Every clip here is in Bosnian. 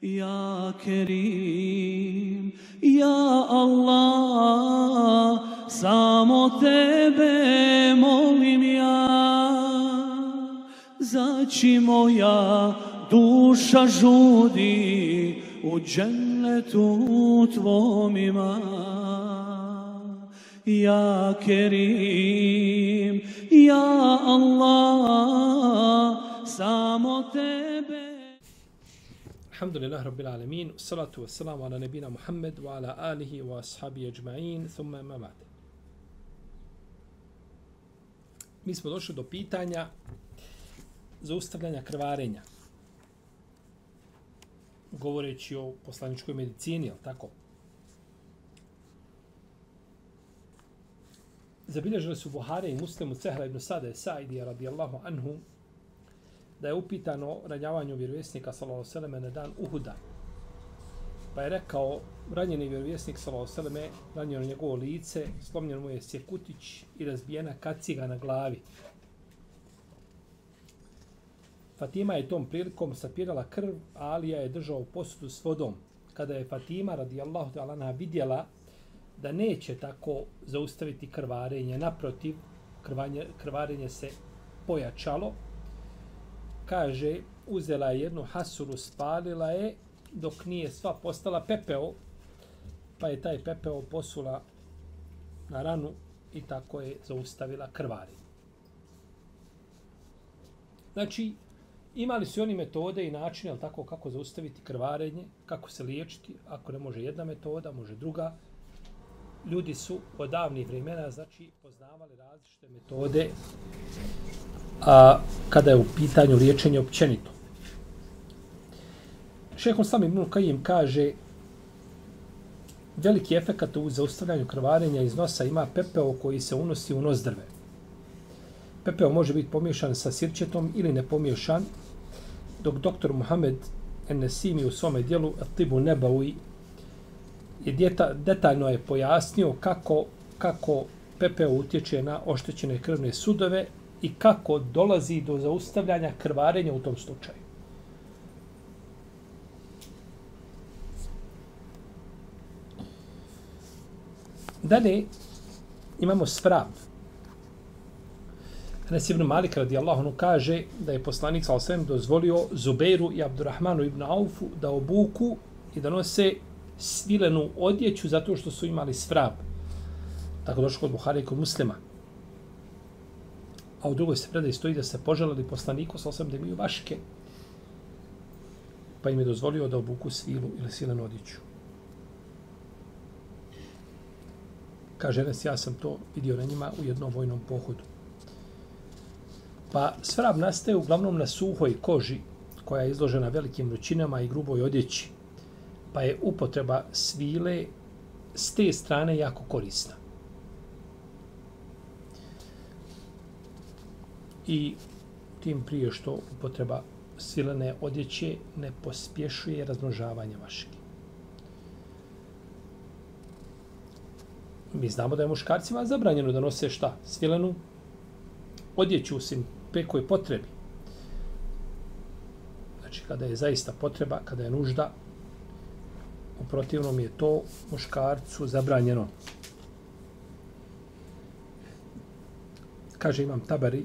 Ya Kerim, Ya Allah, samo tebe molim ja. Zači moja duša žudi u džennetu tvom ima. Ja Kerim, ja Allah, samo Alhamdulillah Rabbil Alamin, salatu wassalamu ala nebina Muhammed wa ala alihi wa ashabi ajma'in, thumma ima ba'de. Mi smo došli do pitanja zaustavljanja krvarenja. Govoreći o poslaničkoj medicini, je tako? Zabilježili su Buhare i muslimu Cehra ibn Sada Saidi radijallahu anhu da je upitano ranjavanju vjerovjesnika sallallahu alejhi na dan Uhuda. Pa je rekao ranjeni vjerovjesnik sallallahu alejhi ranjeno njegovo lice, slomljen mu je sjekutić i razbijena kaciga na glavi. Fatima je tom prilikom sapirala krv, a Alija je držao posudu s vodom. Kada je Fatima radijallahu ta'ala vidjela da neće tako zaustaviti krvarenje, naprotiv, krvanje, krvarenje se pojačalo, kaže, uzela je jednu hasuru, spalila je, dok nije sva postala pepeo, pa je taj pepeo posula na ranu i tako je zaustavila krvari. Znači, imali su oni metode i načine, ali tako, kako zaustaviti krvarenje, kako se liječiti, ako ne može jedna metoda, može druga. Ljudi su od davnih vremena, znači, poznavali različite metode a, kada je u pitanju liječenje općenito. Šehol sami Ibn Kajim kaže veliki efekat u zaustavljanju krvarenja iz nosa ima pepeo koji se unosi u nos drve. Pepeo može biti pomiješan sa sirćetom ili ne pomiješan, dok doktor Muhammed Enesimi u svome dijelu Tibu Nebaui je djeta, detaljno je pojasnio kako, kako pepeo utječe na oštećene krvne sudove i kako dolazi do zaustavljanja krvarenja u tom slučaju. Dalje imamo svrab. Anas ibn Malik radijallahu anhu kaže da je poslanik sa osvijem dozvolio Zubeiru i Abdurrahmanu ibn Aufu da obuku i da nose svilenu odjeću zato što su imali svrab. Tako došlo kod Buhari i kod muslima a u drugoj se predaj stoji da se poželali poslaniku sa osam da imaju vaške, pa im je dozvolio da obuku svilu ili silenu odiću. Kaže Enes, ja sam to vidio na njima u jednom vojnom pohodu. Pa svrab nastaje uglavnom na suhoj koži koja je izložena velikim vrućinama i gruboj odjeći, pa je upotreba svile s te strane jako korisna. I tim prije što upotreba silene odjeće ne pospješuje razmnožavanje vašeg. Mi znamo da je muškarcima zabranjeno da nose šta? Svilenu odjeću osim pekoj potrebi. Znači, kada je zaista potreba, kada je nužda, u protivnom je to muškarcu zabranjeno. Kaže imam tabari,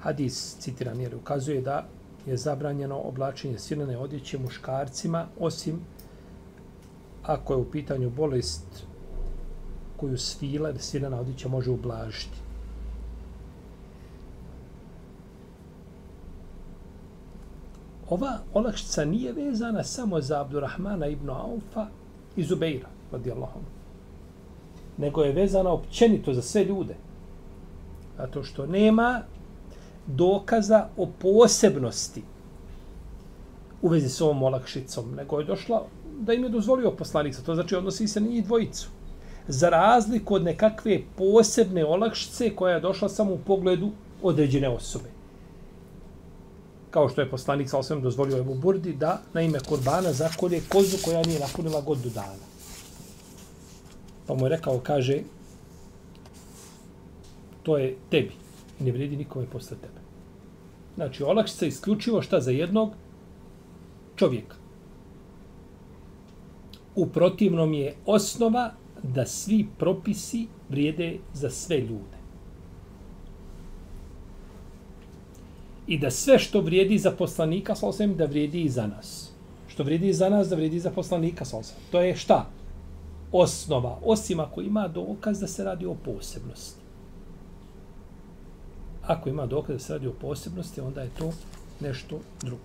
hadis, citiram, jer ukazuje da je zabranjeno oblačenje sirene odjeće muškarcima, osim ako je u pitanju bolest koju svila, da odjeća može ublažiti. Ova olakšica nije vezana samo za Abdurrahmana ibn Aufa i Zubeira, radijallahu nego je vezana općenito za sve ljude. Zato što nema dokaza o posebnosti u vezi s ovom olakšicom, nego je došla da im je dozvolio poslanica. To znači odnosi se njih dvojicu. Za razliku od nekakve posebne olakšice koja je došla samo u pogledu određene osobe. Kao što je poslanik sa osvijem dozvolio Ebu Burdi da na ime kurbana zakolje kozu koja nije napunila godinu dana. Pa mu je rekao, kaže, to je tebi. Ne vredi nikome posle tebe. Znači, olakšica isključivo šta za jednog čovjeka. U protivnom je osnova da svi propisi vrijede za sve ljude. I da sve što vrijedi za poslanika, sallam, da vrijedi i za nas. Što vrijedi za nas, da vrijedi za poslanika, sallam. To je šta? Osnova. Osim ako ima dokaz da se radi o posebnosti. Ako ima dokaz da se radi o posebnosti, onda je to nešto drugo.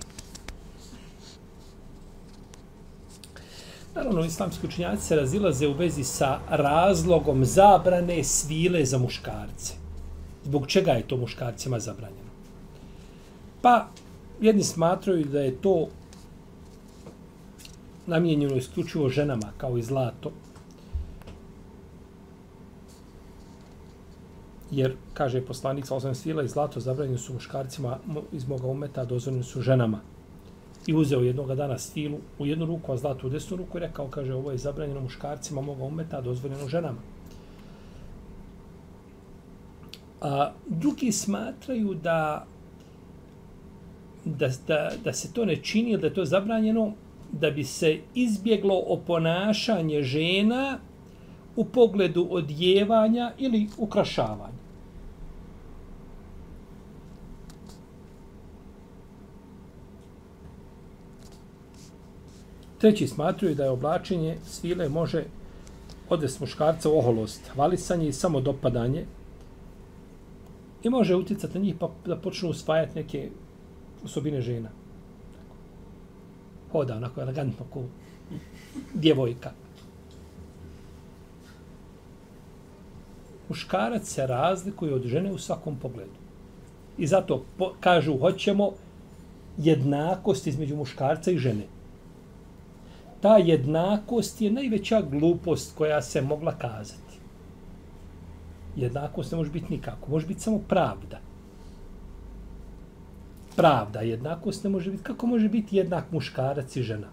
Naravno, islamski učinjaci se razilaze u vezi sa razlogom zabrane svile za muškarce. Zbog čega je to muškarcima zabranjeno? Pa, jedni smatraju da je to namijenjeno isključivo ženama, kao i zlato. Jer, kaže poslanik, sa osam svila i zlato zabranjeno su muškarcima iz moga umeta, dozvoljeno su ženama i uzeo jednog dana stilu u jednu ruku, a zlato u desnu ruku i rekao, kaže, ovo je zabranjeno muškarcima moga umeta, dozvoljeno ženama. A drugi smatraju da, da, da, da se to ne čini, da je to zabranjeno, da bi se izbjeglo oponašanje žena u pogledu odjevanja ili ukrašavanja. Treći smatruju da je oblačenje svile može odvesti muškarca u oholost, hvalisanje i samodopadanje i može utjecati na njih pa da počnu usvajati neke osobine žena. Hoda onako elegantno ko djevojka. Muškarac se razlikuje od žene u svakom pogledu. I zato po, kažu, hoćemo jednakost između muškarca i žene ta jednakost je najveća glupost koja se mogla kazati. Jednakost ne može biti nikako. Može biti samo pravda. Pravda, jednakost ne može biti. Kako može biti jednak muškarac i žena?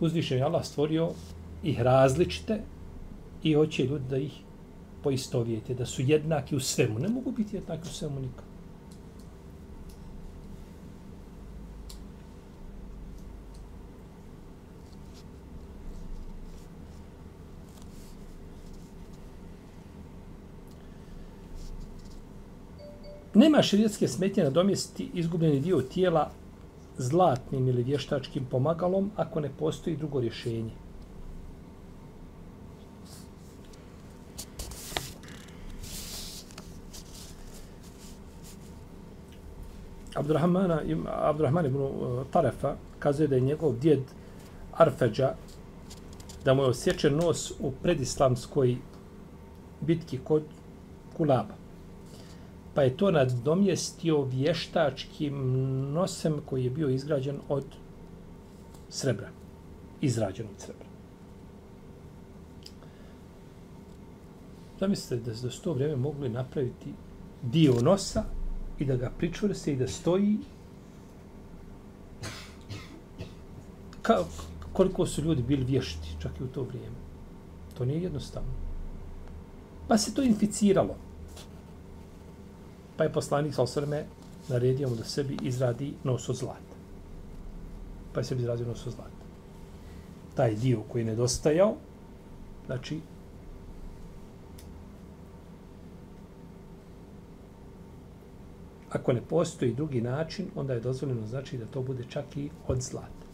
Uzvišen je Allah stvorio ih različite i hoće ljudi da ih poistovijete, da su jednaki u svemu. Ne mogu biti jednaki u svemu nikako. Nema širijetske smetnje na domjesti izgubljeni dio tijela zlatnim ili vještačkim pomagalom ako ne postoji drugo rješenje. Abdurrahmana, Abdurrahman ibn uh, Tarefa kazuje da je njegov djed Arfeđa da mu je osjećen nos u predislamskoj bitki kod Kulaba pa je to nadomjestio vještačkim nosem koji je bio izgrađen od srebra. Izrađen od srebra. Zamislite da se to vrijeme mogli napraviti dio nosa i da ga pričvrste i da stoji Ka, koliko su ljudi bili vješti čak i u to vrijeme. To nije jednostavno. Pa se to inficiralo. Pa je poslanik sa osrme naredio mu da sebi izradi nos od zlata. Pa je sebi izradio nos od zlata. Taj dio koji je nedostajao, znači, ako ne postoji drugi način, onda je dozvoljeno znači da to bude čak i od zlata.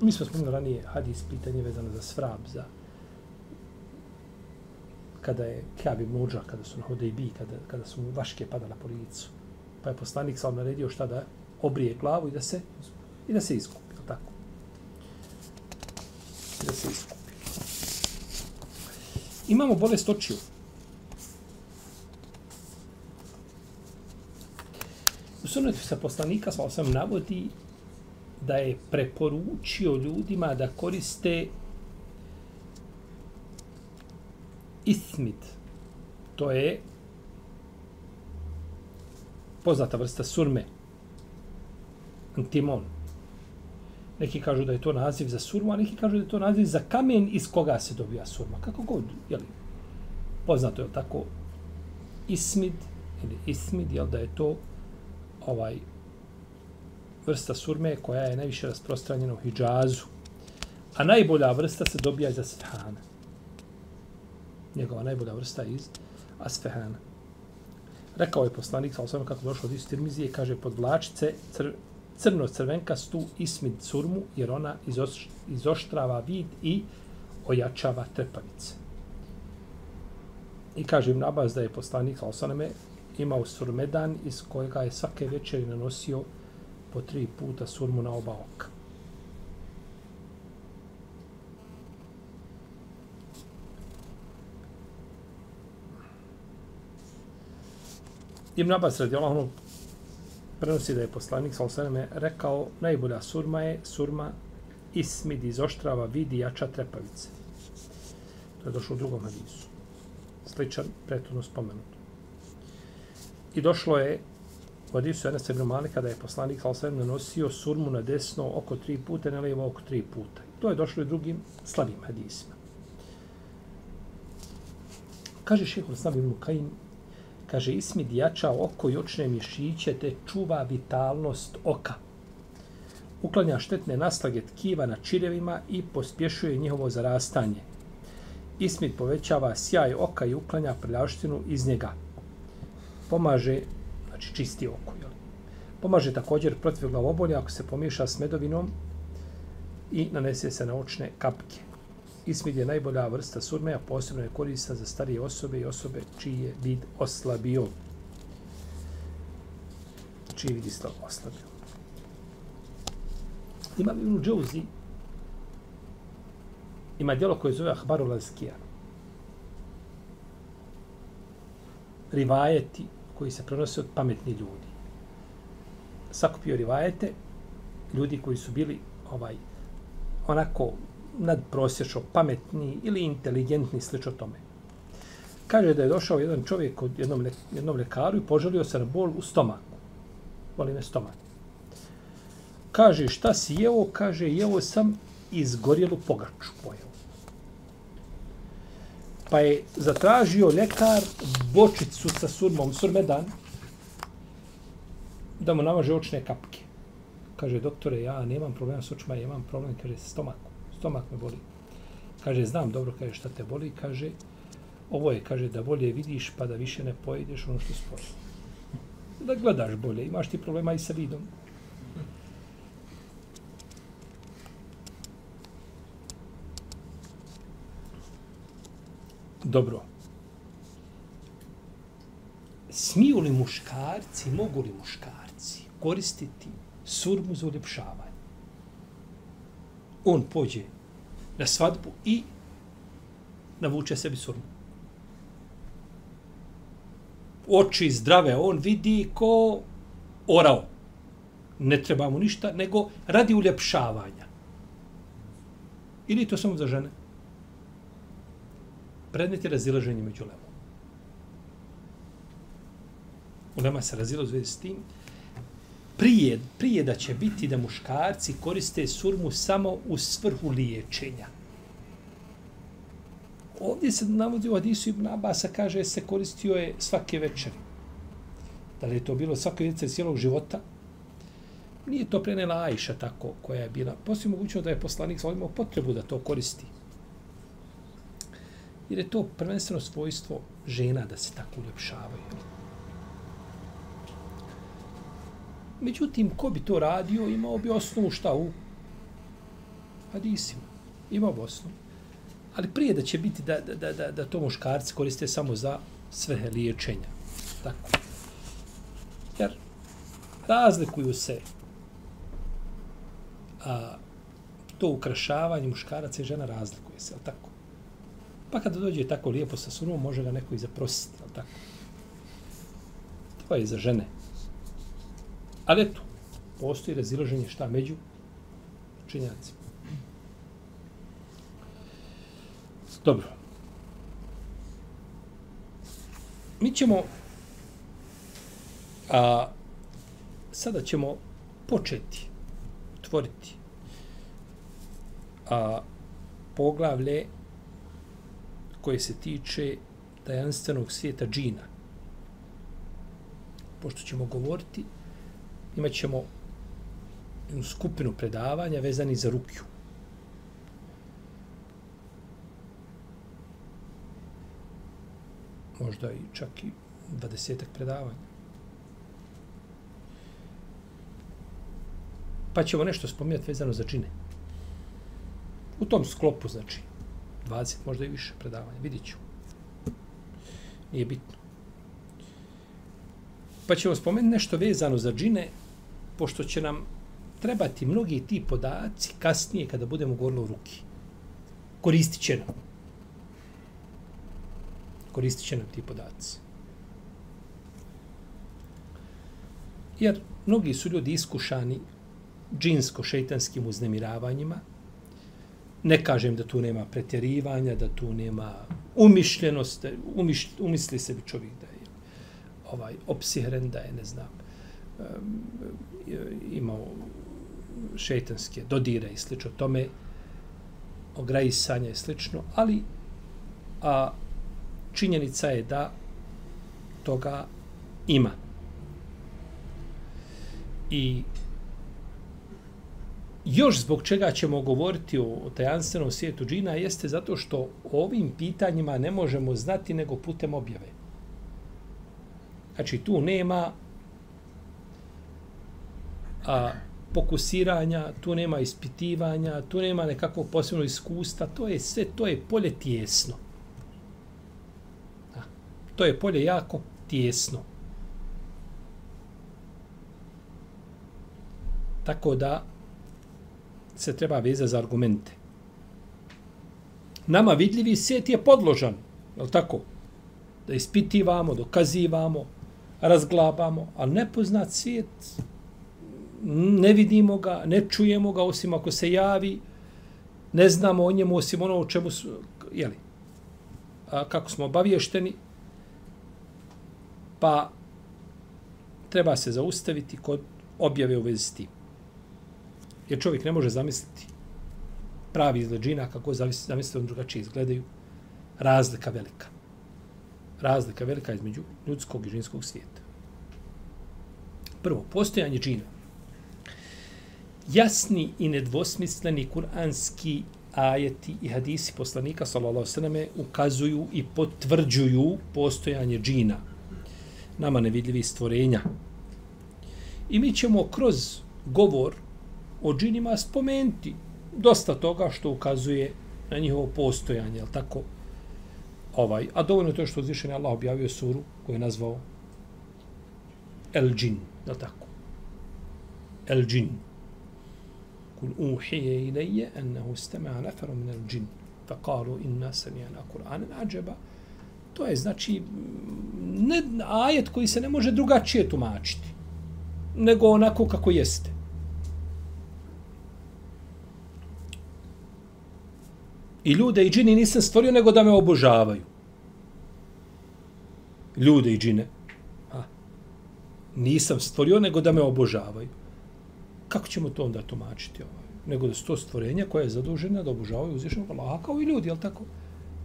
Mi smo spomenuli ranije hadis pitanje vezano za svrab, za kada je Kjab ibn Uđa, kada su na Hudejbi, kada, kada su mu vaške padale po licu. Pa je poslanik sam naredio šta da obrije glavu i da se i da se iskupi, tako. I da se iskupi. Imamo bolest očiju. U sunetu sa poslanika sa osam navodi da je preporučio ljudima da koriste Smith. To je poznata vrsta surme. Antimon. Neki kažu da je to naziv za surmu, a neki kažu da je to naziv za kamen iz koga se dobija surma. Kako god, jel? Poznato je tako ismid ili ismid, jel da je to ovaj vrsta surme koja je najviše rasprostranjena u Hidžazu. A najbolja vrsta se dobija iz Asfahana. Njegova najbolja vrsta iz asfehana. Rekao je poslanik, sa osvijem kako došlo od istirmizije, kaže podvlačice cr, crno-crvenkastu ismid surmu, jer ona izoš, izoštrava vid i ojačava trepavice. I kaže im nabaz da je poslanik, sa osvijem imao surmedan iz kojega je svake večeri nanosio po tri puta surmu na oba oka. Ibn Abbas radi Allah, prenosi da je poslanik sa osaname rekao najbolja surma je surma ismid iz oštrava vidi jača trepavice. To je došlo u drugom hadisu. Sličan, prethodno spomenut. I došlo je u hadisu Enes ibn Malika da je poslanik sa osaname nanosio surmu na desno oko tri puta, na lijevo oko tri puta. To je došlo i drugim slabim hadisima. Kaže šehol Islam ibn Kajim, kaže Ismid jača oko i očne mišiće te čuva vitalnost oka. Uklanja štetne naslage tkiva na čirevima i pospješuje njihovo zarastanje. Ismid povećava sjaj oka i uklanja prljavštinu iz njega. Pomaže, znači čisti oko, jel? Pomaže također protiv glavobolja ako se pomiješa s medovinom i nanese se na očne kapke. Ismid je najbolja vrsta surme, a posebno je korista za starije osobe i osobe čiji je vid oslabio. Čiji vid isto oslabio. Ima Ibn Džouzi, ima djelo koje zove Ahbarul Azkija. Rivajeti koji se prenose od pametni ljudi. Sakupio rivajete ljudi koji su bili ovaj onako nadprosječno pametni ili inteligentni, slično tome. Kaže da je došao jedan čovjek kod jednom, le, jednom lekaru i poželio se na bol u stomaku. Boli me stomak. Kaže, šta si jeo? Kaže, jeo sam izgorjelu pogaču pojeo. Pa je zatražio lekar bočicu sa surmom, surmedan, da mu namaže očne kapke. Kaže, doktore, ja nemam problema s očima, ja imam problem, kaže, stomak stomak me boli. Kaže, znam dobro, kaže, šta te boli, kaže, ovo je, kaže, da bolje vidiš pa da više ne pojedeš ono što spoji. Da gledaš bolje, imaš ti problema i sa vidom. Dobro. Smiju li muškarci, mogu li muškarci koristiti surmu za uljepšavanje? On pođe na svadbu i navuče sebi surmu. Oči zdrave, on vidi ko orao. Ne treba mu ništa, nego radi uljepšavanja. Ili to samo za žene? Predmet je razilaženje među lemom. U lema se razilo zvezi s tim, prije, prije da će biti da muškarci koriste surmu samo u svrhu liječenja. Ovdje se navodi u Hadisu Ibn Abasa, kaže se koristio je svake večeri. Da li je to bilo svake večeri cijelog života? Nije to prenela Ajša tako koja je bila. Poslije mogućno da je poslanik sa imao potrebu da to koristi. Jer je to prvenstveno svojstvo žena da se tako uljepšavaju. Međutim, ko bi to radio, imao bi osnovu šta u hadisima. Imao bi osnovu. Ali prije da će biti da, da, da, da to muškarci koriste samo za sve liječenja. Tako. Jer razlikuju se a, to ukrašavanje muškaraca i žena razlikuje se, tako? Pa kada dođe tako lijepo sa sunom, može ga neko i zaprositi, tako? To je za žene. Ali eto, postoji razilaženje šta među činjacima. Dobro. Mi ćemo a, sada ćemo početi otvoriti a, poglavlje koje se tiče tajanstvenog svijeta džina. pošto ćemo govoriti, imat ćemo jednu skupinu predavanja vezani za rukju. Možda i čak i dvadesetak predavanja. Pa ćemo nešto spominjati vezano za džine. U tom sklopu, znači, 20, možda i više predavanja, vidit ću. Nije bitno. Pa ćemo spomenuti nešto vezano za džine, pošto će nam trebati mnogi ti podaci kasnije kada budemo govorili o ruki. Koristit će nam. Koristit će nam ti podaci. Jer mnogi su ljudi iskušani džinsko-šeitanskim uznemiravanjima. Ne kažem da tu nema pretjerivanja, da tu nema umišljenost, umiš, umisli se bi čovjek da je ovaj opsihren, da je, ne znam, E, imao šetanske dodire i slično tome, ograjisanje i slično, ali a činjenica je da toga ima. I još zbog čega ćemo govoriti o tajanstvenom svijetu džina jeste zato što o ovim pitanjima ne možemo znati nego putem objave. Znači tu nema a, pokusiranja, tu nema ispitivanja, tu nema nekakvog posebnog iskustva, to je sve, to je polje tjesno. Da. to je polje jako tjesno. Tako da se treba veza za argumente. Nama vidljivi svijet je podložan, je li tako? Da ispitivamo, dokazivamo, razglabamo, ali nepoznat svijet, ne vidimo ga, ne čujemo ga, osim ako se javi, ne znamo o njemu, osim ono o čemu su, jeli, a, kako smo obaviješteni, pa treba se zaustaviti kod objave u vezi s tim. Jer čovjek ne može zamisliti pravi izgled džina, kako zamisliti on drugačije izgledaju. Razlika velika. Razlika velika između ljudskog i džinskog svijeta. Prvo, postojanje džina. Jasni i nedvosmisleni kuranski ajeti i hadisi poslanika sallallahu alejhi ukazuju i potvrđuju postojanje džina nama nevidljivi stvorenja i mi ćemo kroz govor o džinima spomenuti dosta toga što ukazuje na njihovo postojanje, al tako? Ovaj, a dovoljno je to što uzvišen Allah objavio suru koju je nazvao El Džin, da tako? El Džin. Kul uhije ilaje ennehu stema neferu min el džin fa kalu inna samijana Kur'anen ađeba. To je znači ne, ajet koji se ne može drugačije tumačiti nego onako kako jeste. I ljude i džini nisam stvorio nego da me obožavaju. Ljude i džine. A, nisam stvorio nego da me obožavaju. Kako ćemo to onda tumačiti? Ovaj? Nego da su to stvorenja koje je zadužena da obožavaju uzvišenog Allaha kao i ljudi, jel tako?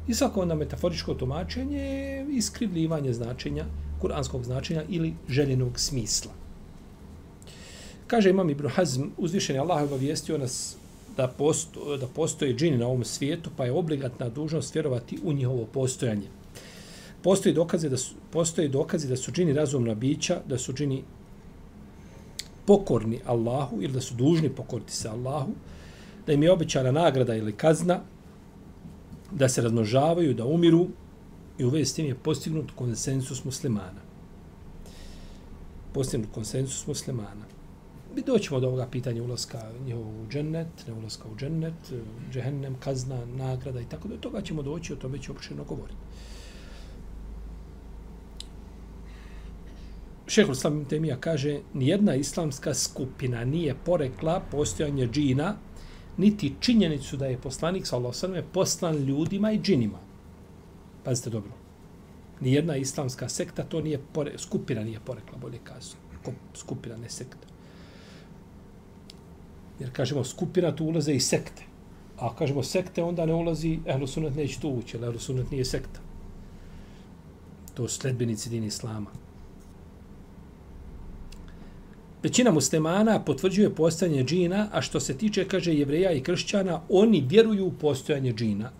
I svako onda metaforičko tumačenje je iskrivljivanje značenja, kuranskog značenja ili željenog smisla. Kaže Imam Ibn Hazm, uzvišen je Allah obavijestio nas da, posto, da postoje džini na ovom svijetu, pa je obligatna dužnost vjerovati u njihovo postojanje. Postoji dokaze da su, postoje dokaze da su džini razumna bića, da su džini pokorni Allahu ili da su dužni pokoriti se Allahu, da im je obećana nagrada ili kazna, da se razmnožavaju, da umiru i u vezi s tim je postignut konsensus muslimana. Postignut konsensus muslimana mi doćemo do ovoga pitanja ulaska njihovog u džennet, ne ulaska u džennet, džehennem, kazna, nagrada i tako da. Toga ćemo doći, o tome ćemo opšteno govoriti. Šehol Islam Temija kaže, nijedna islamska skupina nije porekla postojanje džina, niti činjenicu da je poslanik sa Allah poslan ljudima i džinima. Pazite dobro. Nijedna islamska sekta to nije pore, skupina nije porekla, bolje kazu. Skupina, ne sekta. Jer kažemo skupina tu ulaze i sekte. A kažemo sekte, onda ne ulazi, ehlu sunet neće tu ući, ehlu sunet nije sekta. To su sledbenici din islama. Većina muslimana potvrđuje postojanje džina, a što se tiče, kaže, jevreja i kršćana, oni vjeruju u postojanje džina.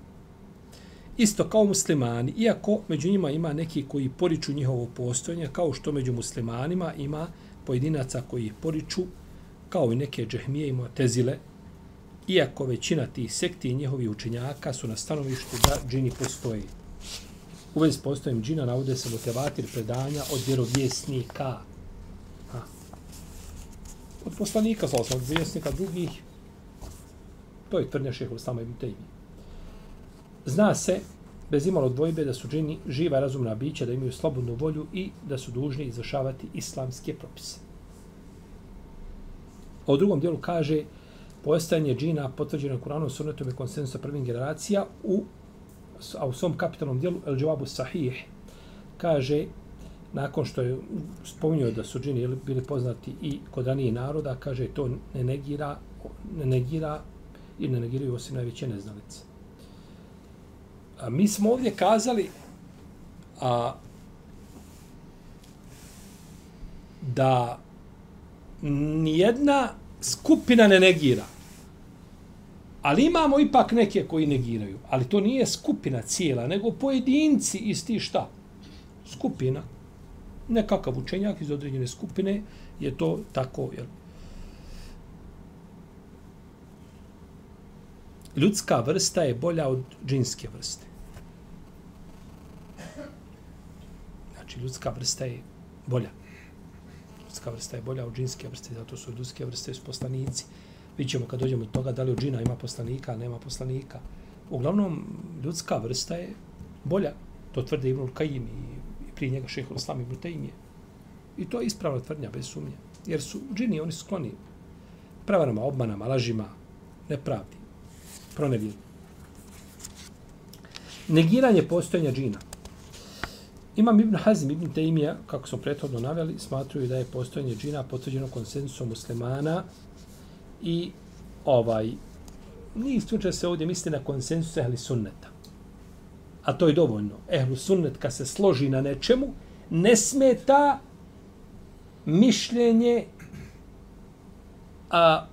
Isto kao muslimani, iako među njima ima neki koji poriču njihovo postojanje, kao što među muslimanima ima pojedinaca koji ih poriču, kao i neke džehmije i motezile, iako većina tih sekti i njihovi učenjaka su na stanovištu da džini postoji. U vezi s postojem džina navode se motivatir predanja od vjerovjesnika. Od poslanika, sa od vjesnika drugih. To je tvrdnja šehova Islama ibn Tejmi. Zna se, bez imalo dvojbe, da su džini živa razumna bića, da imaju slobodnu volju i da su dužni izvršavati islamske propise. A u drugom dijelu kaže, postajanje džina potvrđeno Kur'anom, sunnetom i konsensusa prvim generacija u a u svom kapitalnom dijelu El Džavabu Sahih kaže nakon što je spominjao da su džini bili poznati i kod ranije naroda, kaže to ne negira, ne negira i ne negiraju osim najveće neznalice. A mi smo ovdje kazali a, da nijedna skupina ne negira. Ali imamo ipak neke koji negiraju. Ali to nije skupina cijela, nego pojedinci iz ti šta? Skupina. Nekakav učenjak iz određene skupine je to tako. Jel? Ljudska vrsta je bolja od džinske vrste. Znači, ljudska vrsta je bolja. Ljudska vrsta je bolja od džinske vrste, zato su ljudske vrste poslanici. Vidjet kad dođemo do toga da li u džina ima poslanika, nema poslanika. Uglavnom, ljudska vrsta je bolja. To tvrde Ibnul Kajim i, i prije njega šehol Islam Ibn Tejmije. I to je ispravna tvrdnja, bez sumnje. Jer su džini, oni skloni pravarama, obmanama, lažima, nepravdi, pronevjeli. Negiranje postojanja džina. Imam Ibn Hazim, Ibn Tejmija, kako smo prethodno naveli, smatruju da je postojanje džina potvrđeno konsensusom muslimana i ovaj nije isključeno se ovdje misli na konsensus ehli sunneta. A to je dovoljno. Ehlu sunnet kad se složi na nečemu, ne smeta mišljenje a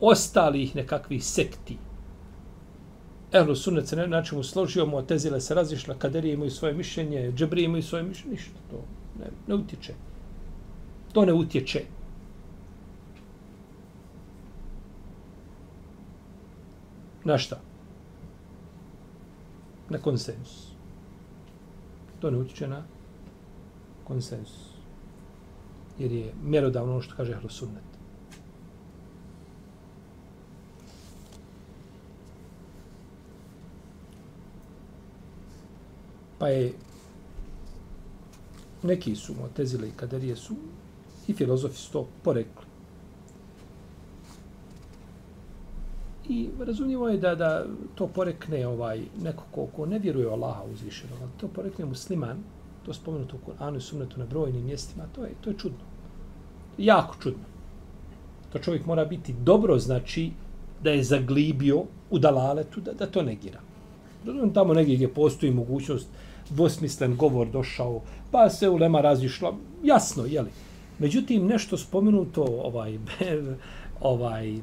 ostalih nekakvih sekti. Ehlu sunnet se na čemu složio, mu tezile se razišla, kaderije imaju svoje mišljenje, džebri imaju svoje mišljenje, ništa to ne, ne utječe. To ne utječe. Na šta? Na konsensus. To ne utječe na konsensus. Jer je mjerodavno ono što kaže Hrosunnet. Pa je neki su Motezile i Kaderije su i filozofi su to porekli. I razumljivo je da, da to porekne ovaj neko ko, ko ne vjeruje u Allaha uzvišenog, ali to porekne musliman, to spomenuto u Kur'anu i sunnetu na brojnim mjestima, to je, to je čudno. Jako čudno. To čovjek mora biti dobro, znači da je zaglibio u dalaletu, da, da to negira. Razumijem tamo negdje gdje postoji mogućnost dvosmislen govor došao, pa se ulema razišla, jasno, jeli. Međutim, nešto spomenuto, ovaj, ovaj,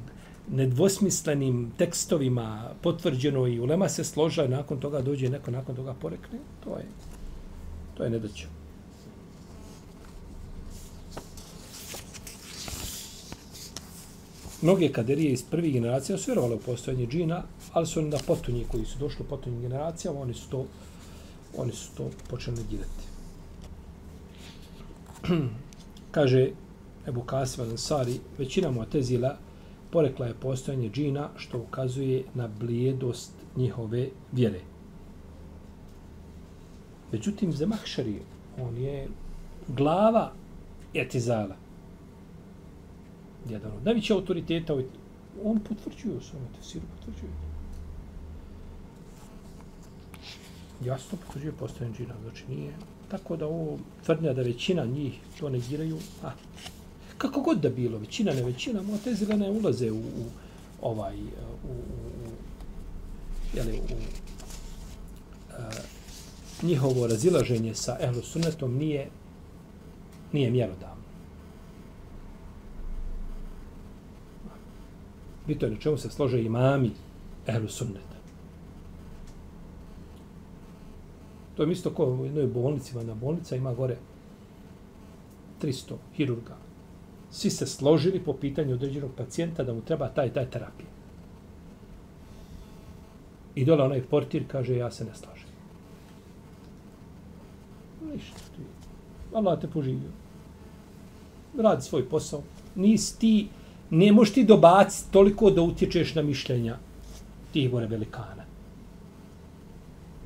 nedvosmislenim tekstovima potvrđeno i ulema se složa nakon toga dođe neko nakon toga porekne, to je to je nedoće Mnoge kaderije iz prvih generacija su vjerovali u postojanje džina, ali su oni na potunji koji su došli u potonji generacijama, oni su to, oni su to počeli negirati. Kaže Ebu Kasim Ansari, većina mu atezila porekla je postojanje džina što ukazuje na blijedost njihove vjere. Međutim, Zemahšari, on je glava etizala. Jedan od najvećih autoriteta, on potvrđuje u svojom tesiru, potvrđuje. Jasno potvrđuje postojanje džina, znači nije tako da ovo tvrdnja da većina njih to negiraju, a kako god da bilo, većina, ne većina, Mu'tezila ne ulaze u, u ovaj, e, u, u, jeli, u a, njihovo razilaženje sa ehlu sunnetom nije, nije mjerodavno. Bito je na čemu se slože imami ehlu sunneta. To je isto kao u jednoj bolnici, na bolnica ima gore 300 hirurga. Svi se složili po pitanju određenog pacijenta da mu treba taj, taj terapija. I dole onaj portir kaže, ja se ne slažem. Ništa ti. Allah te poživio. Radi svoj posao. Nisi ti, ne možeš ti dobaciti toliko da utječeš na mišljenja tih gore velikana.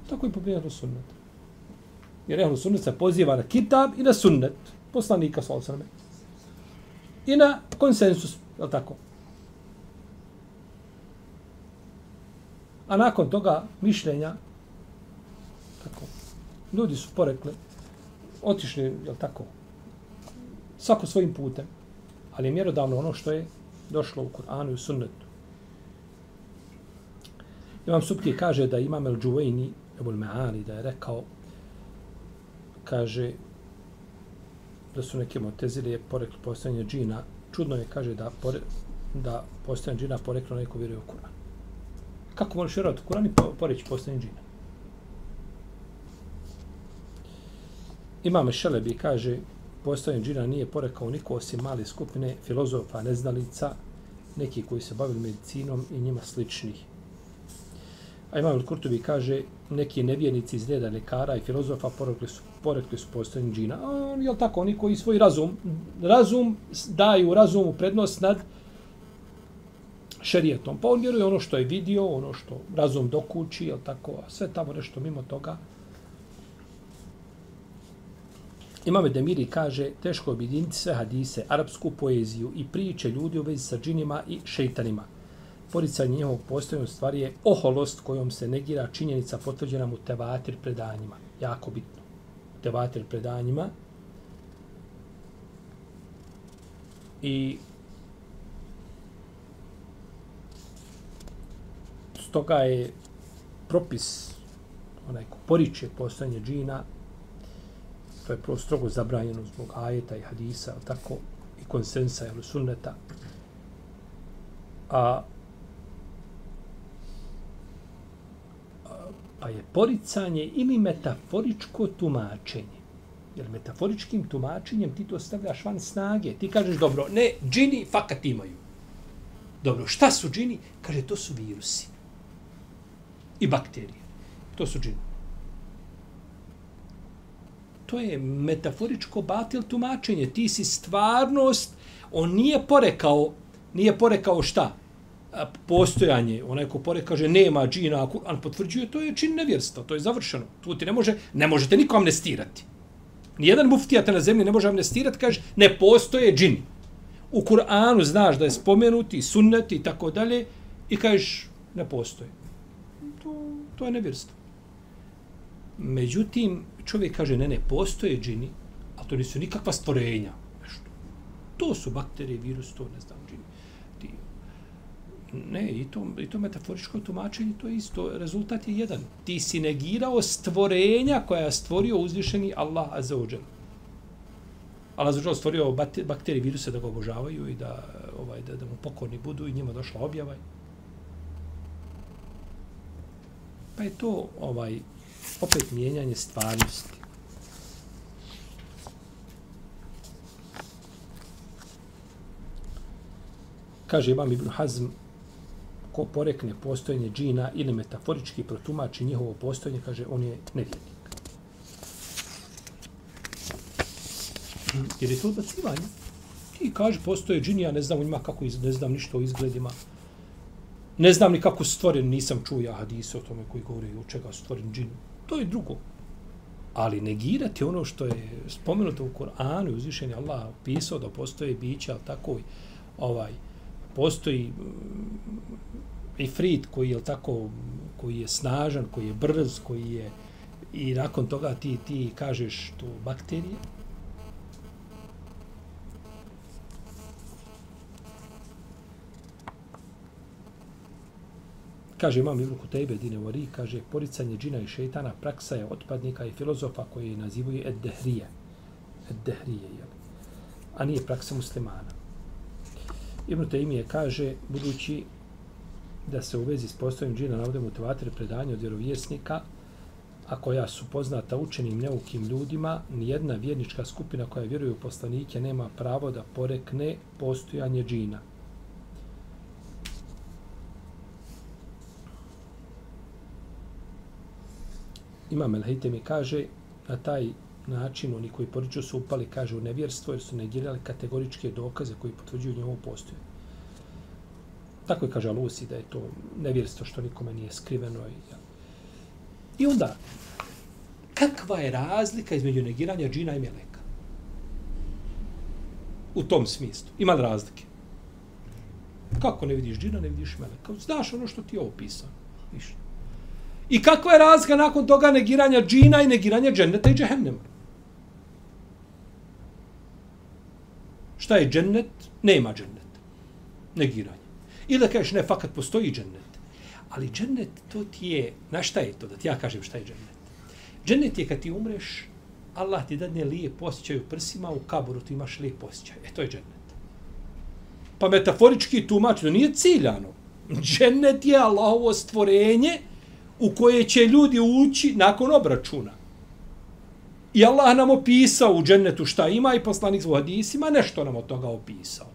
Tako je poprijatno sunnet. Jer ehlu sunnet se poziva na kitab i na sunnet. Poslanika sa osrame. I na konsensus, je tako? A nakon toga mišljenja, tako, ljudi su porekli, otišli, je tako, svako svojim putem, ali je mjerodavno ono što je došlo u Kur'anu i u sunnetu. Imam Subki kaže da imam El Džuvejni, Ebul Me'ani, da je rekao, kaže, da su neke motezile porekli postojanje džina. Čudno je, kaže, da, pore, da postojanje džina poreklo neko vjeruje u Kur'an. Kako možeš vjerovati u Kur'an i poreći postojanje džina? Imam Šelebi kaže, postojanje džina nije porekao niko osim male skupine filozofa, neznalica, neki koji se bavili medicinom i njima sličnih. A Imam Kurtobi kaže, neki nevjernici iz reda lekara i filozofa porekli su, porekli su postojanje džina. A, jel tako, oni koji svoj razum, razum daju razumu prednost nad šerijetom. Pa on vjeruje ono što je vidio, ono što razum dokući, jel tako, a sve tamo nešto mimo toga. Imam Demiri kaže, teško objediniti sve hadise, arapsku poeziju i priče ljudi u vezi sa džinima i šeitanima poricanje njihovog postojanja u stvari je oholost kojom se negira činjenica potvrđena mu tevatir predanjima. Jako bitno. Tevatir predanjima. I stoga je propis onaj ko poriče postojanje džina to je prvo strogo zabranjeno zbog ajeta i hadisa tako i konsensa ili sunneta a pa je poricanje ili metaforičko tumačenje. Jer metaforičkim tumačenjem ti to stavljaš van snage. Ti kažeš, dobro, ne, džini fakat imaju. Dobro, šta su džini? Kaže, to su virusi. I bakterije. To su džini. To je metaforičko batil tumačenje. Ti si stvarnost, on nije porekao, nije porekao šta? Postojanje, onaj ko pore kaže nema džina, a potvrđuje, to je čin nevjerstva, to je završeno. Tu ti ne može, ne možete niko amnestirati. Nijedan muftija te na zemlji ne može amnestirati, kaže ne postoje džini. U Kur'anu znaš da je spomenuti, sunneti i tako dalje i kažeš ne postoje. To, to je nevjerstvo. Međutim, čovjek kaže ne, ne, postoje džini, a to nisu nikakva stvorenja. Nešto. To su bakterije, virus, to ne znam džini. Ne, i to, i to metaforičko tumačenje, to je isto. Rezultat je jedan. Ti si negirao stvorenja koja je stvorio uzvišeni Allah Azzawajal. Allah Azzawajal stvorio bakterije, viruse da ga obožavaju i da, ovaj, da, da mu pokorni budu i njima došla objava. Pa je to ovaj opet mijenjanje stvarnosti. Kaže Imam Ibn Hazm, ko porekne postojanje džina ili metaforički protumači njihovo postojanje, kaže, on je nevjernik. Jer je to odbacivanje. Ti kaže, postoje džini, ja ne znam njima kako, iz, ne znam ništa o izgledima. Ne znam ni kako su stvoreni, nisam čuo ja hadise o tome koji govori u čega su stvoreni džini. To je drugo. Ali negirati ono što je spomenuto u Koranu i uzvišenje Allah pisao da postoje bića, ali tako ovaj, postoji mm, ifrit koji je tako koji je snažan, koji je brz, koji je i nakon toga ti ti kažeš tu bakterije Kaže imam Ibn Kutejbe Dinevori, kaže poricanje džina i šeitana praksa je otpadnika i filozofa koji nazivaju Eddehrije. Eddehrije, Ed-Dehrije, jel? A nije praksa muslimana. Ibn Taymije kaže, budući da se u vezi s postojem džina navode motivator predanja od vjerovjesnika, a koja su poznata učenim neukim ljudima, nijedna vjernička skupina koja vjeruje u poslanike nema pravo da porekne postojanje džina. Imam El mi kaže, na taj način oni koji poriču su upali, kaže, u nevjerstvo, jer su negirali kategoričke dokaze koji potvrđuju njegovu postoje. Tako je kaže Alusi da je to nevjerstvo što nikome nije skriveno. I, ja. I onda, kakva je razlika između negiranja džina i meleka? U tom smislu. Ima li razlike? Kako ne vidiš džina, ne vidiš meleka? Znaš ono što ti je opisano. Ništa. I kakva je razlika nakon toga negiranja džina i negiranja dženneta i džehennema? Šta je džennet? Nema džennet. Negiranje. Ili da kažeš, ne, fakat postoji džennet. Ali džennet, to ti je, na šta je to, da ti ja kažem šta je džennet? Džennet je kad ti umreš, Allah ti dadne lijep osjećaj u prsima, u kaboru ti imaš lijep posjećaj. E, to je džennet. Pa metaforički tumač, to nije ciljano. Džennet je Allahovo stvorenje u koje će ljudi ući nakon obračuna. I Allah nam opisao u džennetu šta ima i poslanik u hadisima nešto nam od toga opisao.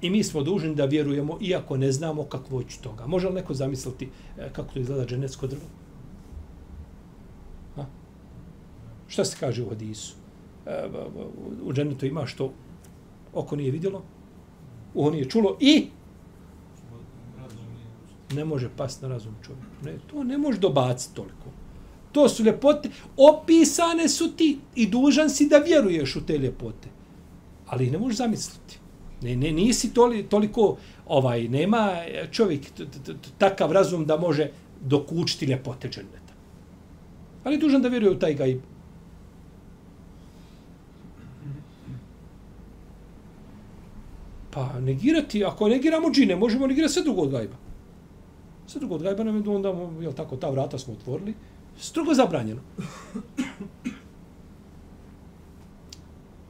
I mi smo dužni da vjerujemo, iako ne znamo kakvo će toga. Može li neko zamisliti e, kako to izgleda dženecko drvo? Ha? Šta se kaže u hadisu? E, u dženetu ima što oko nije vidjelo, uho nije čulo i ne može pasti na razum čovjeku. Ne, to ne može dobaciti toliko. To su ljepote, opisane su ti i dužan si da vjeruješ u te ljepote. Ali ne možeš zamisliti. Ne, ne, nisi toli, toliko, ovaj, nema e, čovjek takav razum da može dokučiti ljepote dženeta. Ali je dužan da vjeruje u taj gaib. Pa negirati, ako negiramo džine, možemo negirati sve drugo od gajba. Sve drugo od gajba nam je onda, jel tako, ta vrata smo otvorili. Strogo zabranjeno.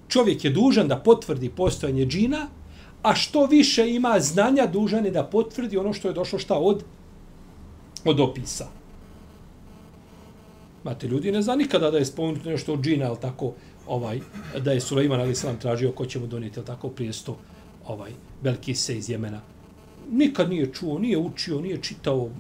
Čovjek je dužan da potvrdi postojanje džina, a što više ima znanja, dužan je da potvrdi ono što je došlo šta od od opisa. Mate, ljudi ne zna nikada da je spomenuto nešto od džina, ali tako, ovaj, da je Sulejman ali sam tražio ko će mu donijeti, ali tako, prijesto, ovaj, veliki se iz Jemena. Nikad nije čuo, nije učio, nije čitao,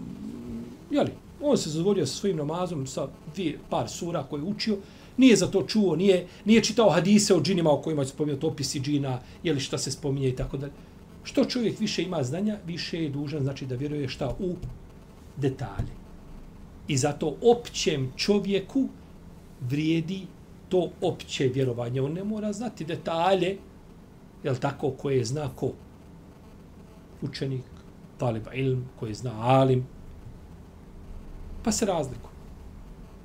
jeli, on se zadovoljio sa svojim namazom, sa dvije, par sura koje je učio, nije za to čuo, nije, nije čitao hadise o džinima o kojima se spominjati opisi džina, je li šta se spominje i tako dalje. Što čovjek više ima znanja, više je dužan, znači da vjeruje šta u detalje. I zato općem čovjeku vrijedi to opće vjerovanje. On ne mora znati detalje, jel tako, koje zna ko? Učenik, taliba ilm, koje zna alim, pa se razlikuju.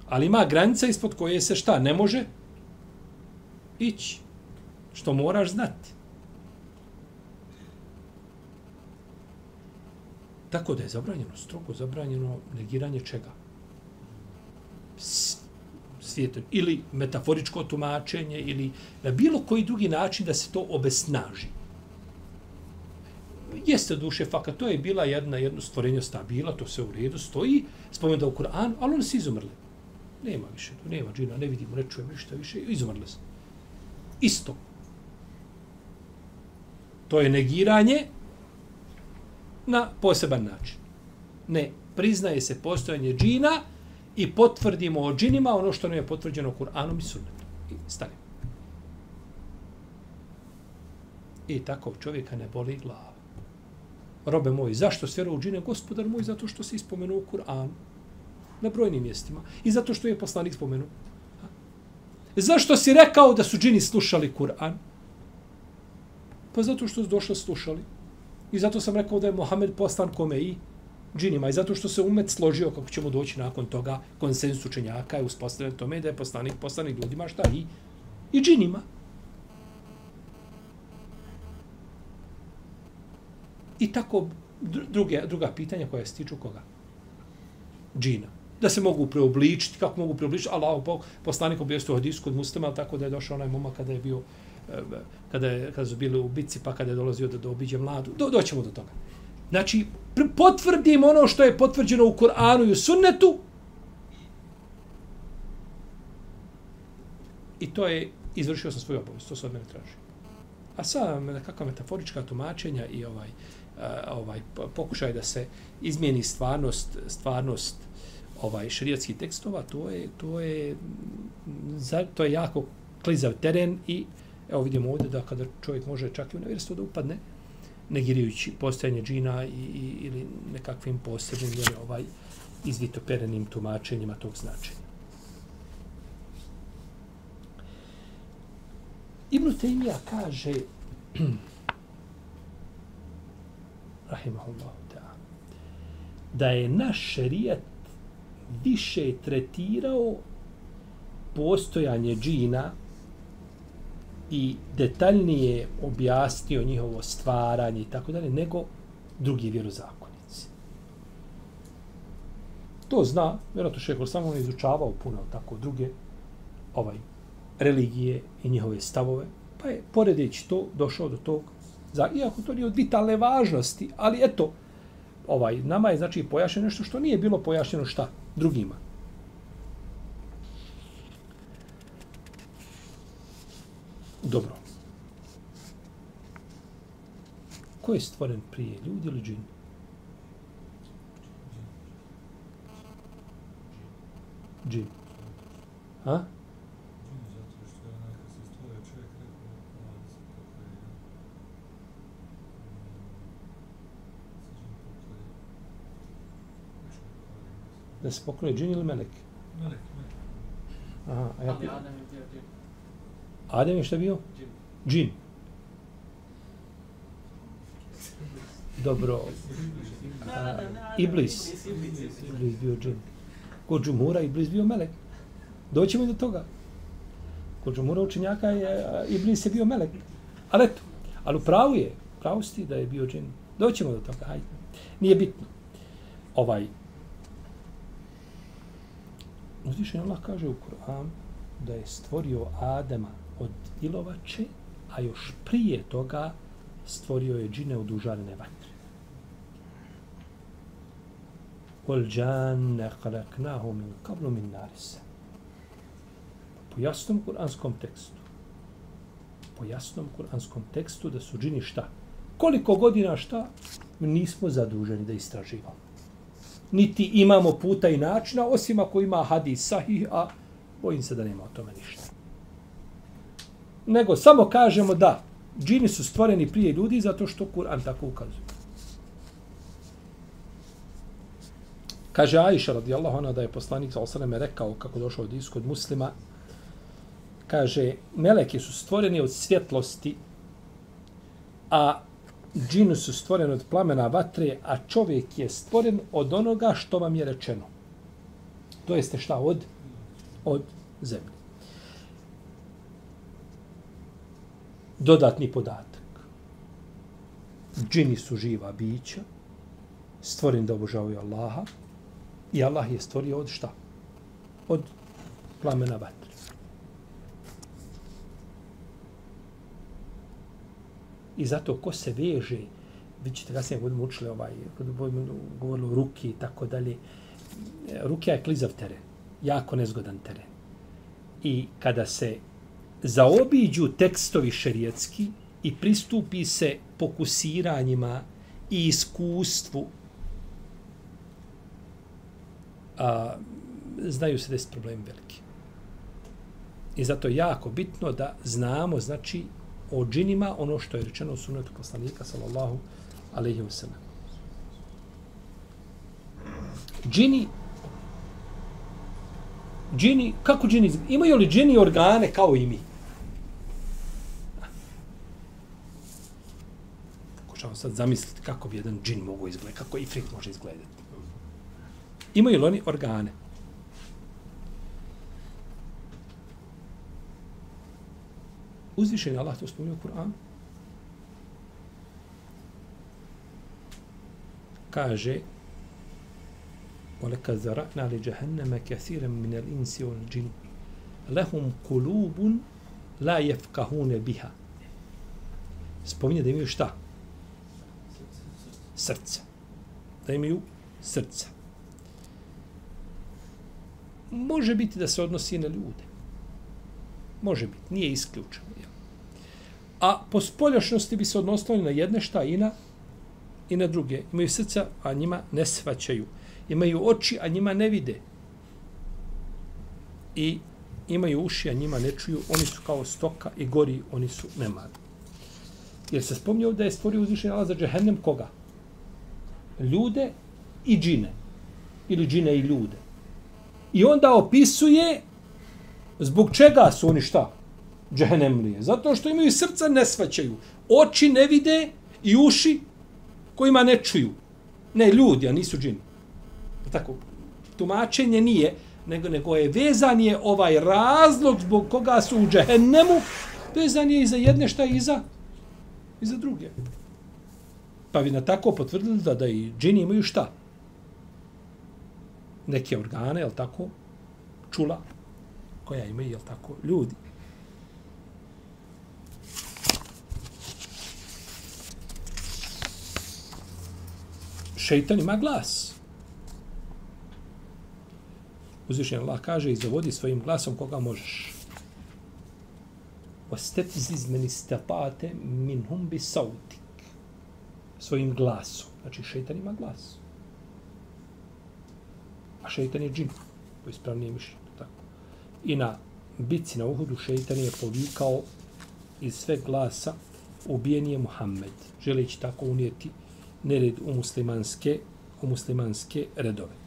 Ali ima granica ispod koje se šta ne može ići. Što moraš znati. Tako da je zabranjeno, strogo zabranjeno negiranje čega? Svijetom. Ili metaforičko tumačenje, ili na bilo koji drugi način da se to obesnaži jeste duše faka, to je bila jedna jedno stvorenje stabila, to se u redu stoji, spomenuta u Kur'an, ali oni su izumrli. Nema više, to nema džina, ne vidimo, ne čujemo ništa više, izumrli su. Isto. To je negiranje na poseban način. Ne, priznaje se postojanje džina i potvrdimo o džinima ono što nam je potvrđeno Kur'anom i sunnetom. I stavimo. I tako čovjeka ne boli glava robe moj, zašto se u džine? Gospodar moj, zato što se ispomenuo Kur'an na brojnim mjestima. I zato što je poslanik spomenuo. Zašto si rekao da su džini slušali Kur'an? Pa zato što su došli slušali. I zato sam rekao da je Mohamed poslan kome i džinima. I zato što se umet složio, kako ćemo doći nakon toga, konsensu učenjaka je uspostavljen tome da je poslanik poslanik ljudima šta i, i džinima. I tako druge, druga pitanja koja se tiču koga? Džina. da se mogu preobličiti, kako mogu preobličiti, Allah poslanik objestu u hadisku kod muslima, tako da je došao onaj momak kada je bio eh, kada, je, kada su bili u bici, pa kada je dolazio da, da obiđe mladu. Do, doćemo do toga. Znači, potvrdim ono što je potvrđeno u Koranu i u sunnetu, i to je, izvršio sam svoju obavest, to se od mene traži. A sad, kakva metaforička tumačenja i ovaj, Eh, ovaj pokušaj da se izmijeni stvarnost, stvarnost ovaj šerijatskih tekstova, to je to je za, to je jako klizav teren i evo vidimo ovdje da kada čovjek može čak i u nevjerstvo da upadne negirajući postojanje džina i, i, ili nekakvim posebnim jer ovaj izvitoperenim tumačenjima tog značenja. Ibn Taymiya kaže rahimahullahu ta'ala da je naš šerijat više tretirao postojanje džina i detaljnije objasnio njihovo stvaranje i tako dalje, nego drugi vjerozakonici. To zna, vjerojatno šehol samo on izučavao puno tako druge ovaj religije i njihove stavove, pa je poredeći to došao do tog, za, iako to nije od vitalne važnosti, ali eto, ovaj, nama je znači pojašnjeno nešto što nije bilo pojašnjeno šta drugima. Dobro. Ko je stvoren prije, ljudi ili džini? Džin. Ha? Da se poklone džin ili melek? Melek, melek. Aha, a ja... Adem je bio džin. Adem je šta bio? Džin. Džin. Dobro. A, iblis. Iblis bio džin. Kod džumura Iblis bio melek. Doćemo do toga. Kod džumura učenjaka je Iblis je bio melek. Ali eto, ali pravu je, pravu sti da je bio džin. Doćemo do toga, hajde. Nije bitno. Ovaj, Uzvišen Allah kaže u Kur'an da je stvorio Adama od ilovače, a još prije toga stvorio je džine od užarene vatre. Kol džanne khalaknahu min kablu min narise. Po jasnom kuranskom tekstu, po jasnom kuranskom tekstu da su džini šta? Koliko godina šta? Nismo zaduženi da istraživamo niti imamo puta i načina, osim ako ima hadis sahih, a bojim se da nema o tome ništa. Nego samo kažemo da džini su stvoreni prije ljudi zato što Kur'an tako ukazuje. Kaže Aisha radijallahu anha da je poslanik sa osaleme rekao kako došao od iskod muslima, kaže, meleki su stvoreni od svjetlosti, a džinu su stvoreni od plamena vatre, a čovjek je stvoren od onoga što vam je rečeno. To jeste šta od? Od zemlje. Dodatni podatak. Džini su živa bića, stvoren da obožavaju Allaha, i Allah je stvorio od šta? Od plamena vatre. I zato ko se veže, vi ćete kasnije budemo učili ovaj, budemo govorili o ruki i tako dalje, ruke je klizav teren, jako nezgodan teren. I kada se zaobiđu tekstovi šerijetski i pristupi se pokusiranjima i iskustvu, a, znaju se da je problem veliki. I zato je jako bitno da znamo, znači, o džinima ono što je rečeno u sunetu poslanika sallallahu alaihi ve sellem. Džini džini, kako džini, imaju li džini organe kao i mi? Pokušavam sad zamisliti kako bi jedan džin mogu izgledati, kako ifrit može izgledati. Imaju li oni organe? Uzvišen je Allah to spomnio u Kur'an. Kaže ولقد ذرأنا لجهنم كثيرا من الإنس والجن لهم قلوب لا يفقهون بها spominje da imaju šta? Srca. Da imaju srca. Može biti da se odnosi na ljude. Može biti, nije isključeno. A po spoljašnosti bi se odnosili na jedne šta i na, i na druge. Imaju srca, a njima ne svaćaju. Imaju oči, a njima ne vide. I imaju uši, a njima ne čuju. Oni su kao stoka i gori, oni su nemari. Jer se spomnio da je stvorio uzvišenje Allah za džehennem koga? Ljude i džine. Ili džine i ljude. I onda opisuje zbog čega su oni šta? Džehennemlije. Zato što imaju srca ne svaćaju. Oči ne vide i uši kojima ne čuju. Ne ljudi, a nisu džini. Tako, tumačenje nije, nego, nego je vezan je ovaj razlog zbog koga su u džehennemu, vezan je i za jedne šta i za, i za druge. Pa bi na tako potvrdili da, da i džini imaju šta? Neke organe, je tako? Čula, koja imaju, je tako? Ljudi. Šeitan ima glas. Uzvišen Allah kaže i zavodi svojim glasom koga možeš. Ostetiziz meni stepate min hum bi sautik. Svojim glasom. Znači šeitan ima glas. A šeitan je džin. Po ispravnije mišljenje. I na bici na uhudu šeitan je povikao iz sve glasa ubijen je Muhammed. Želeći tako unijeti nered u muslimanske, u muslimanske redove.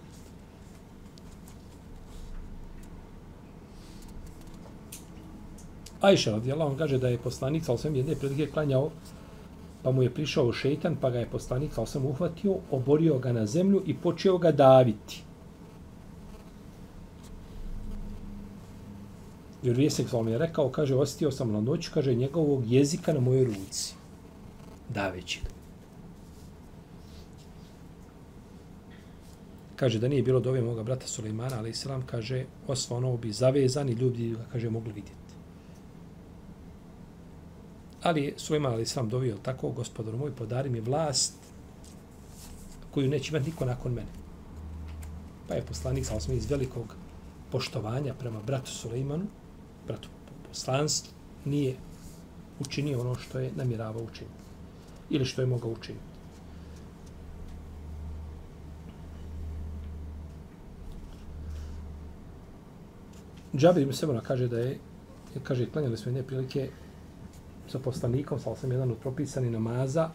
Ajša radijallahu kaže da je poslanik sa osvijem jedne prilike klanjao pa mu je prišao šeitan pa ga je poslanik sa osvijem uhvatio, oborio ga na zemlju i počeo ga daviti. Jer vjesnik sa je rekao, kaže, ostio sam na noć, kaže, njegovog jezika na mojoj ruci. Daveći ga. Kaže da nije bilo dove moga brata Sulejmana, ali Islam kaže, osva ono bi zavezani, ljudi ga, kaže, mogli vidjeti. Ali je Sulejman ali sam dovio tako, gospodar moj, podari mi vlast koju neće imati niko nakon mene. Pa je poslanik, sa osmi iz velikog poštovanja prema bratu Sulejmanu, bratu poslanstvu, nije učinio ono što je namjeravao učiniti. Ili što je mogao učiniti. Džabir ibn Sebona kaže da je, kaže, klanjali smo jedne prilike sa poslanikom, sal sam jedan od propisani namaza,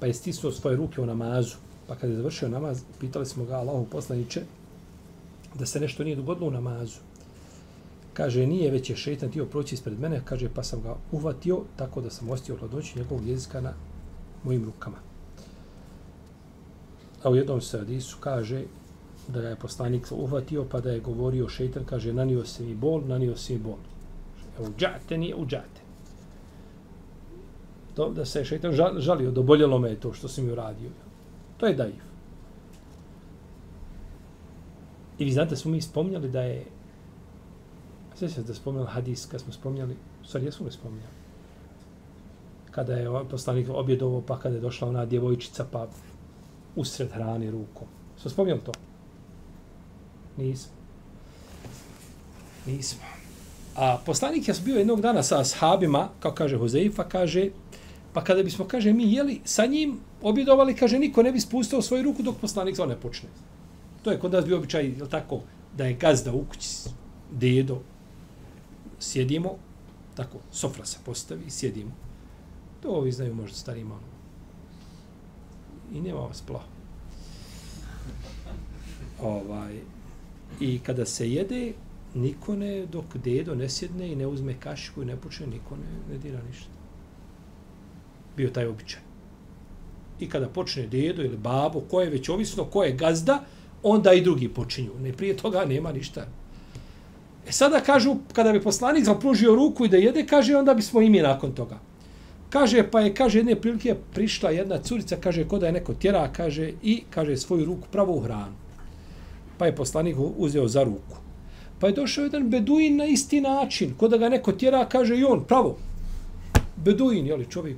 pa je stisnuo svoje ruke u namazu. Pa kada je završio namaz, pitali smo ga, Allahu poslaniće, da se nešto nije dogodilo u namazu. Kaže, nije, već je šeitan tio proći ispred mene, kaže, pa sam ga uvatio tako da sam ostio hladoći njegovog jezika na mojim rukama. A u jednom se kaže da ga je poslanik uhvatio, pa da je govorio šeitan, kaže, nanio se mi bol, nanio se mi bol. E, uđate, nije uđate to, da se šeitan žalio, doboljelo me to što sam mi uradio. To je daiv. I vi znate, smo mi spominjali da je, sve se da spominjali hadis, kad smo spominjali, stvari, jesmo li spominjali? Kada je poslanik objedovo, pa kada je došla ona djevojčica, pa usred hrani rukom. Smo spominjali to? Nismo. Nismo. A poslanik je bio jednog dana sa ashabima, kao kaže Huzeifa, kaže, Pa kada bismo, kaže, mi jeli sa njim, objedovali, kaže, niko ne bi spustao svoju ruku dok poslanik to ne počne. To je kod nas bio običaj, je tako, da je gazda u kući, dedo, sjedimo, tako, sofra se postavi, i sjedimo. To ovi znaju možda stari malo. Ono. I nema vas plaho. Ovaj, I kada se jede, niko ne, dok dedo ne sjedne i ne uzme kašiku i ne počne, niko ne, ne dira ništa bio taj običaj. I kada počne dedo ili babo, ko je već ovisno, ko je gazda, onda i drugi počinju. Ne prije toga nema ništa. E sada kažu, kada bi poslanik zapružio ruku i da jede, kaže, onda bismo imi nakon toga. Kaže, pa je, kaže, jedne prilike prišla jedna curica, kaže, ko da je neko tjera, kaže, i, kaže, svoju ruku pravo u hranu. Pa je poslanik uzeo za ruku. Pa je došao jedan beduin na isti način. Ko da ga neko tjera, kaže i on, pravo. Beduin, jeli čovjek.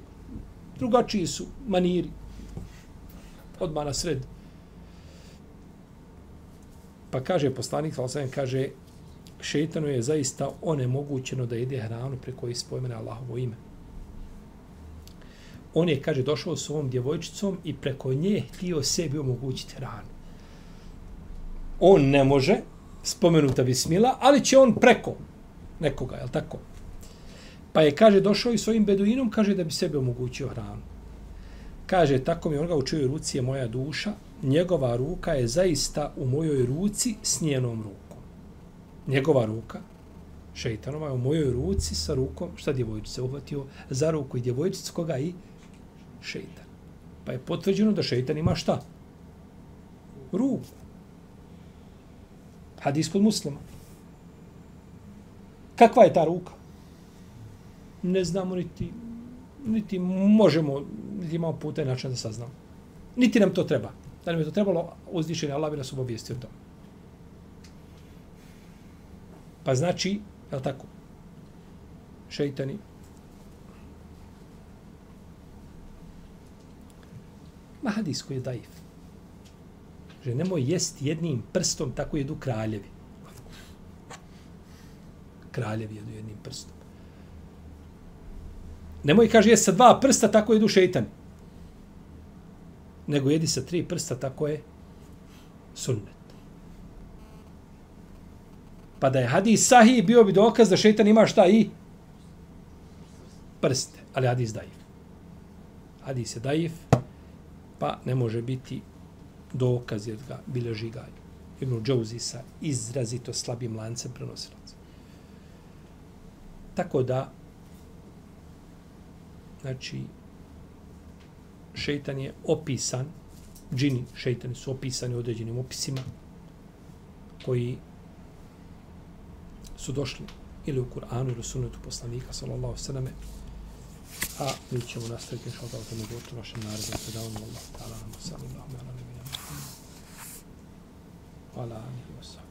Drugačiji su maniri. Odmah na sred. Pa kaže poslanik, ali kaže, šeitanu je zaista onemogućeno da jede hranu preko ispojmene Allahovo ime. On je, kaže, došao s ovom djevojčicom i preko nje htio sebi omogućiti hranu. On ne može, spomenuta bismila, ali će on preko nekoga, je tako? Pa je, kaže, došao i s ovim beduinom, kaže da bi sebi omogućio hranu. Kaže, tako mi on ga u ruci je moja duša, njegova ruka je zaista u mojoj ruci s njenom rukom. Njegova ruka, šeitanova, je u mojoj ruci sa rukom, šta djevojčice uhvatio za ruku i djevojčicu koga i šeitan. Pa je potvrđeno da šeitan ima šta? Ruku. Hadis kod muslima. Kakva je ta ruka? Ne znamo niti, niti možemo, niti imamo puta i način da saznamo. Niti nam to treba. Da nam je to trebalo, uzdišenje Allah bi nas obavijestio to. Pa znači, je li tako? Šeitani. Ma hadis koji je daif že nemoj jest jednim prstom, tako jedu kraljevi. Kraljevi jedu jednim prstom. Nemoj, kaže, jest sa dva prsta, tako jedu šeitani. Nego jedi sa tri prsta, tako je sunnet. Pa da je hadis sahih, bio bi dokaz da šeitan ima šta i prste. Ali hadis daif. Hadis je daif, pa ne može biti dokaz jer ga bilježi ga Ibn Džouzi sa izrazito slabim lancem prenosilaca. Tako da, znači, šeitan je opisan, džini šeitani su opisani određenim opisima koji su došli ili u Kur'anu ili u sunnetu poslanika sallallahu sallam a mi ćemo nastaviti što da o tome govoriti u našem narodu. Te da vam Allah ta'ala nam sallam ala nebina ala nebina ala nebina